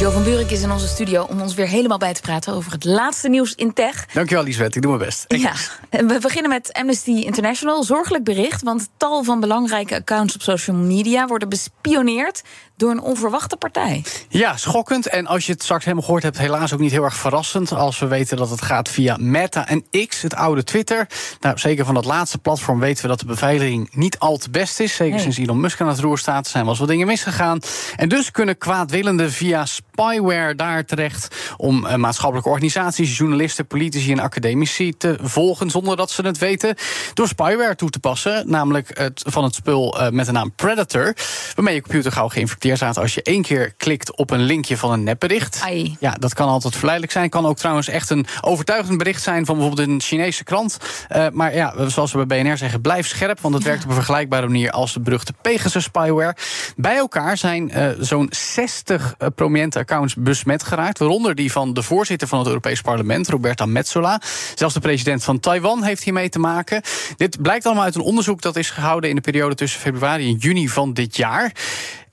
Jo van Buurik is in onze studio om ons weer helemaal bij te praten over het laatste nieuws in tech. Dankjewel, Liesbeth. Ik doe mijn best. Ja, we beginnen met Amnesty International. Zorgelijk bericht, want tal van belangrijke accounts op social media worden bespioneerd door een onverwachte partij. Ja, schokkend. En als je het straks helemaal gehoord hebt, helaas ook niet heel erg verrassend. Als we weten dat het gaat via Meta en X, het oude Twitter. Nou, zeker van dat laatste platform weten we dat de beveiliging niet al te best is. Zeker sinds Elon Musk aan het roer staat, zijn wel eens wat dingen misgegaan. En dus kunnen kwaadwillenden via spyware daar terecht om uh, maatschappelijke organisaties, journalisten, politici en academici te volgen zonder dat ze het weten. Door spyware toe te passen, namelijk het, van het spul uh, met de naam Predator, waarmee je computer gauw geïnfecteerd staat als je één keer klikt op een linkje van een nepbericht. Ai. Ja, dat kan altijd verleidelijk zijn. Kan ook trouwens echt een overtuigend bericht zijn van bijvoorbeeld een Chinese krant. Uh, maar ja, zoals we bij BNR zeggen, blijf scherp, want het ja. werkt op een vergelijkbare manier als de beruchte Pegasus spyware. Bij elkaar zijn zo'n 60 uh, prominente accounts besmet geraakt, waaronder die van de voorzitter van het Europees Parlement, Roberta Metsola. Zelfs de president van Taiwan heeft hiermee te maken. Dit blijkt allemaal uit een onderzoek dat is gehouden in de periode tussen februari en juni van dit jaar.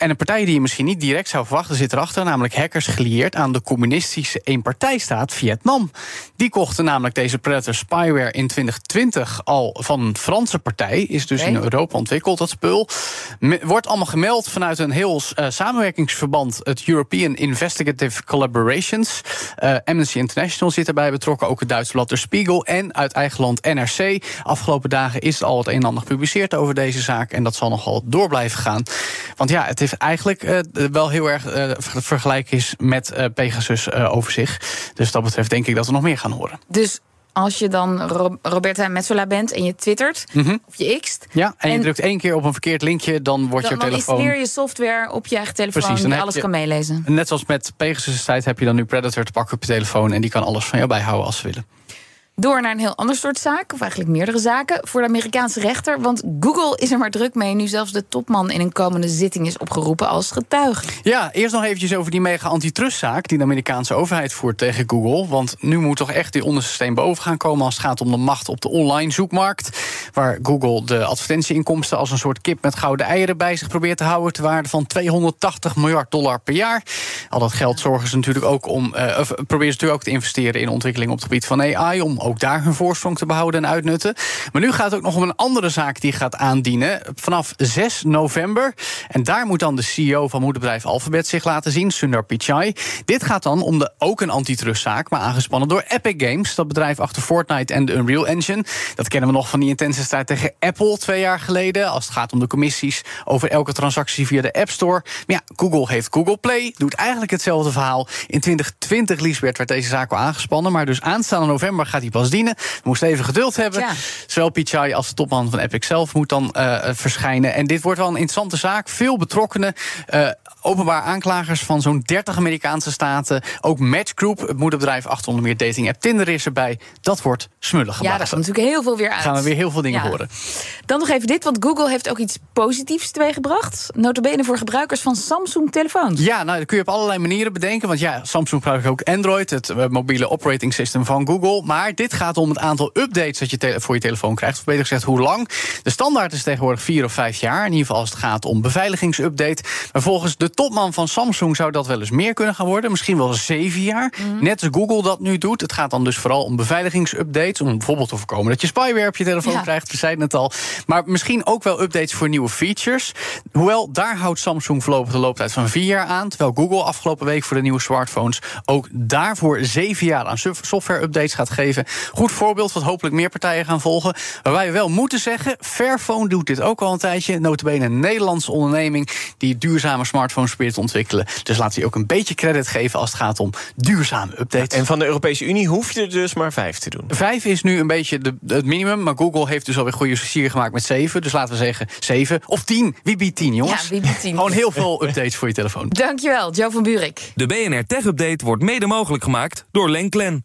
En een partij die je misschien niet direct zou verwachten zit erachter, namelijk hackers gelieerd aan de communistische eenpartijstaat Vietnam. Die kochten namelijk deze Predator spyware in 2020 al van een Franse partij. Is dus okay. in Europa ontwikkeld, dat spul. Wordt allemaal gemeld vanuit een heel uh, samenwerkingsverband, het European Investigative Collaborations. Uh, Amnesty International zit erbij betrokken, ook het Duitse blad Der Spiegel en uit eigen land NRC. Afgelopen dagen is al het een en ander gepubliceerd over deze zaak en dat zal nogal door blijven gaan. Want ja, het heeft eigenlijk uh, wel heel erg uh, vergelijk is met uh, Pegasus over zich. Dus dat betreft denk ik dat we nog meer gaan horen. Dus als je dan Roberta Metsola bent en je twittert Mhm. mm -hmm. of je xt. Ja, en, en je drukt één keer op een verkeerd linkje, dan wordt dan, je telefoon. Dan installeer je software op je eigen telefoon Precies, die alles je, kan meelezen. Net zoals met Pegasus tijd heb je dan nu Predator te pakken op je telefoon en die kan alles van jou bijhouden als ze willen. Door naar een heel ander soort zaak, of eigenlijk meerdere zaken, voor de Amerikaanse rechter. Want Google is er maar druk mee, nu zelfs de topman in een komende zitting is opgeroepen als getuige. Ja, eerst nog eventjes over die mega antitrustzaak die de Amerikaanse overheid voert tegen Google. Want nu moet toch echt die onderste steen boven gaan komen als het gaat om de macht op de online zoekmarkt. Waar Google de advertentieinkomsten als een soort kip met gouden eieren bij zich probeert te houden. Ter waarde van 280 miljard dollar per jaar. Al dat geld zorgen ze natuurlijk ook om. Uh, proberen ze natuurlijk ook te investeren in ontwikkeling op het gebied van AI. Om ook daar hun voorsprong te behouden en uitnutten. Maar nu gaat het ook nog om een andere zaak die gaat aandienen. Vanaf 6 november. En daar moet dan de CEO van moederbedrijf Alphabet zich laten zien, Sundar Pichai. Dit gaat dan om de, ook een antitrustzaak, maar aangespannen door Epic Games. Dat bedrijf achter Fortnite en de Unreal Engine. Dat kennen we nog van die intense strijd tegen Apple twee jaar geleden. Als het gaat om de commissies over elke transactie via de App Store. Maar ja, Google heeft Google Play. Doet eigenlijk hetzelfde verhaal. In 2020, Liesbeth, werd deze zaak al aangespannen. Maar dus aanstaande november gaat hij pas dienen. We moesten even geduld hebben. Ja. Zowel Pichai als de topman van Epic zelf moet dan uh, verschijnen. En dit wordt wel een interessante zaak. Veel betrokkenen. Uh, openbaar aanklagers van zo'n 30 Amerikaanse staten. Ook Match Group, het moederbedrijf achter onder meer dating app Tinder is erbij. Dat wordt smullig Ja, daar komt natuurlijk heel veel weer uit. Gaan we weer heel veel dingen Ja. horen. Dan nog even dit, want Google heeft ook iets positiefs teweeggebracht. Notabene voor gebruikers van Samsung telefoons. Ja, nou, dat kun je op allerlei manieren bedenken. Want ja, Samsung gebruikt ook Android, het mobiele operating system van Google. Maar dit gaat om het aantal updates dat je voor je telefoon krijgt. Of beter gezegd, hoe lang. De standaard is tegenwoordig vier of vijf jaar. In ieder geval als het gaat om beveiligingsupdate. Maar volgens de topman van Samsung zou dat wel eens meer kunnen gaan worden. Misschien wel zeven jaar. Net als Google dat nu doet. Het gaat dan dus vooral om beveiligingsupdates. Om bijvoorbeeld te voorkomen dat je spyware op je telefoon Ja. krijgt. We zeiden het al. Maar misschien ook wel updates voor nieuwe features. Hoewel, daar houdt Samsung voorlopig de looptijd van vier jaar aan. Terwijl Google afgelopen week voor de nieuwe smartphones ook daarvoor zeven jaar aan sof- software-updates gaat geven. Goed voorbeeld wat hopelijk meer partijen gaan volgen. Waarbij we wel moeten zeggen, Fairphone doet dit ook al een tijdje. Notabene een Nederlandse onderneming die duurzame smartphones probeert te ontwikkelen. Dus laat hij ook een beetje credit geven als het gaat om duurzame updates. En van de Europese Unie hoef je er dus maar vijf te doen. Vijf is nu een beetje de, het minimum. Maar Google heeft dus alweer goede sier gemaakt met zeven. Dus laten we zeggen zeven of tien. Wie biedt tien, jongens? Ja, wie biedt tien? Gewoon heel veel updates voor je telefoon. Dankjewel, Joe van Buurik. De BNR Tech Update wordt mede mogelijk gemaakt door Lenklen.